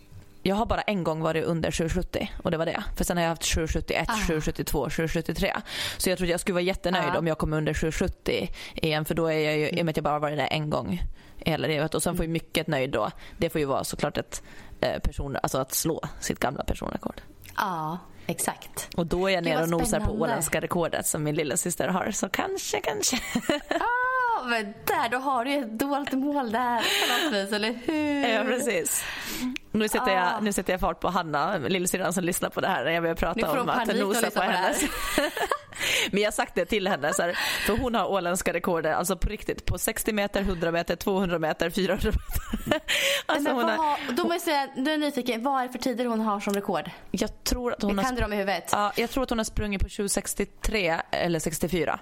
jag har bara en gång varit under 770 och det var det. För sen har jag haft 771, ah. 772, 773. Så jag tror att jag skulle vara jättenöjd ah. om jag kom under 770 igen för då är jag ju, i och med att jag bara varit där en gång i hela livet. Och sen får ju mycket nöjd då. Det får ju vara såklart ett eh, person, alltså att slå sitt gamla personrekord. Ja, exakt. Och då är jag nere och nosar på åländska rekordet som min lilla syster har. Så kanske, kanske. Men där, då har du ju ett dolt mål där på något vis, eller hur? Ja, precis. Nu sätter, jag, ah. nu sätter jag fart på Hanna, lillsyrran som lyssnar på det här när jag börjar prata om att nosa på henne. Men jag har sagt det till henne, så här, för hon har åländska rekord alltså på riktigt, på 60 meter, 100 meter, 200 meter, 400 meter. alltså Men hon har, då måste jag du är nyfiken, vad är det för tider hon har som rekord? Jag tror att hon kan har, du dem i huvudet? Ja, jag tror att hon har sprungit på 7.63 eller 64.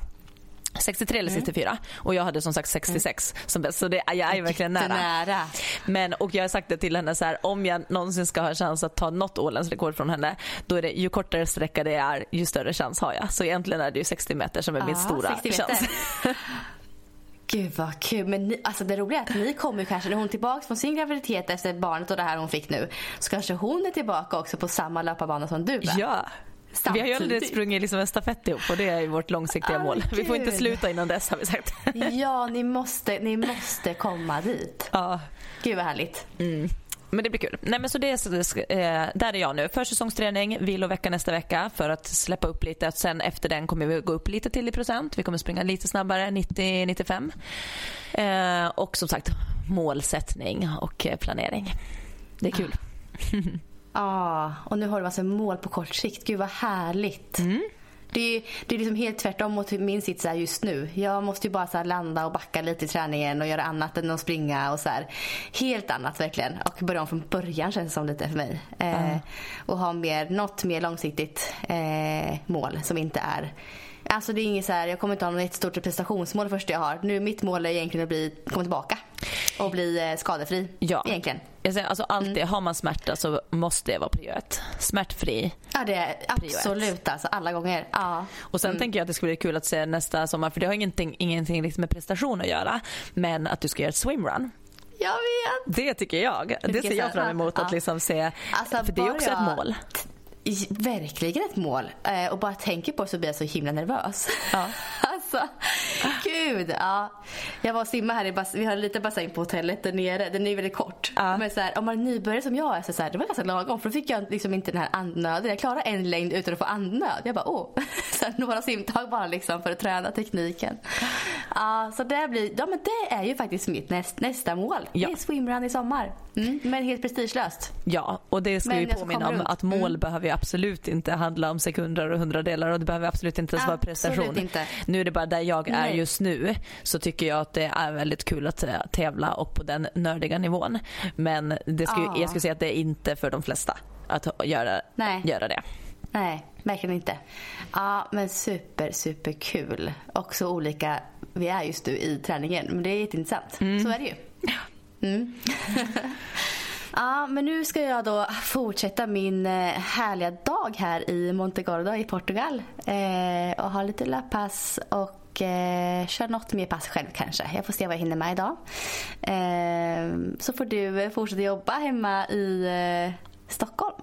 63 eller 64 mm. och jag hade som sagt 66 mm. som bäst. Så det, jag är verkligen nära. nära. Men, och jag har sagt det till henne så här, om jag någonsin ska ha chans att ta något åländsk från henne då är det ju kortare sträcka det är ju större chans har jag. Så egentligen är det ju 60 meter som är ja, min stora chans. Gud vad kul. Men ni, alltså det roliga är att ni kommer kanske, när hon är tillbaka från sin graviditet efter barnet och det här hon fick nu, så kanske hon är tillbaka också på samma löparbana som du. Va? Ja. Samtidigt. Vi har ju aldrig sprungit liksom en stafett ihop och det är vårt långsiktiga oh, mål. Gud. Vi får inte sluta innan dess har vi sagt. ja, ni måste, ni måste komma dit. Ja. Gud vad härligt. Mm. Men det blir kul. Nej, men så det, eh, där är jag nu. Försäsongsträning, vilovecka nästa vecka för att släppa upp lite. Sen efter den kommer vi gå upp lite till i procent. Vi kommer springa lite snabbare, 90-95. Eh, och som sagt målsättning och planering. Det är kul. Ja, och nu har du alltså mål på kort sikt. Gud vad härligt. Mm. Det är, det är liksom helt tvärtom mot min sits är just nu. Jag måste ju bara så landa och backa lite i träningen och göra annat än att springa och så här. Helt annat verkligen. Och börja om från början känns det som lite för mig. Mm. Eh, och ha mer, något mer långsiktigt eh, mål som inte är Alltså det är inget så här, jag kommer inte ha något stort prestationsmål först jag har. Nu mitt mål är egentligen att bli, komma tillbaka. Och bli eh, skadefri ja. egentligen. Jag säger, alltså alltid, mm. har man smärta så måste det vara prio ett. Smärtfri. Ja det är absolut alltså alla gånger. Ja. Och sen mm. tänker jag att det skulle bli kul att se nästa sommar för det har ingenting, ingenting liksom med prestation att göra. Men att du ska göra ett swimrun. Jag vet. Det tycker jag. Det, ser jag fram emot att liksom se. Alltså, för det är också ett mål verkligen ett mål. Eh, och bara tänker på så blir jag så himla nervös. Ja. alltså, gud. Ja. Jag var och simmade här i bas- vi har en liten bassäng på hotellet där nere. Den är väldigt kort. Ja. Men så här, om man är nybörjare som jag är så, så här, det var ganska lagom. För då fick jag liksom inte den här andnöden. Jag klarade en längd utan att få andnöd. Jag bara åh. så här, några simtag bara liksom för att träna tekniken. Ja, så det blir, ja men det är ju faktiskt mitt näst, nästa mål. Ja. Det är swimrun i sommar. Mm, men helt prestigelöst. Ja, och det ska men vi påminna om att mål mm. behöver absolut inte handla om sekunder och hundradelar och det behöver absolut inte ens vara prestation. Inte. Nu är det bara där jag är Nej. just nu så tycker jag att det är väldigt kul att eh, tävla och på den nördiga nivån. Men det ska, ja. jag skulle säga att det är inte för de flesta att göra, göra det. Nej, verkligen inte. Ja, men super, super kul. Också olika vi är just nu i träningen. Men det är jätteintressant. Mm. Så är det ju. Mm. Ja, men nu ska jag då fortsätta min eh, härliga dag här i Montegordo i Portugal. Eh, och ha lite löppass och eh, köra något mer pass själv kanske. Jag får se vad jag hinner med idag. Eh, så får du fortsätta jobba hemma i eh, Stockholm.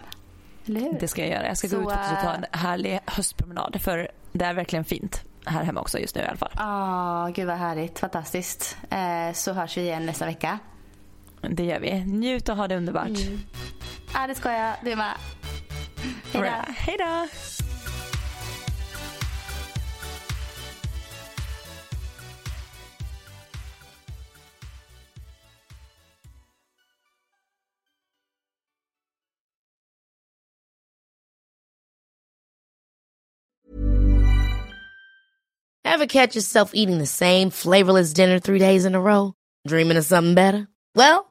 Det ska jag göra. Jag ska så, gå ut och ta en härlig höstpromenad för det är verkligen fint här hemma också just nu i alla fall. Ja, oh, gud vad härligt. Fantastiskt. Eh, så hörs vi igen nästa vecka. Det gör vi. Njut och ha det underbart. Mm. Ja, det ska jag. Du med. Hej då. Hej då. Ever catch yourself eating the same flavorless dinner three days in a row? Dreaming of something better? Well,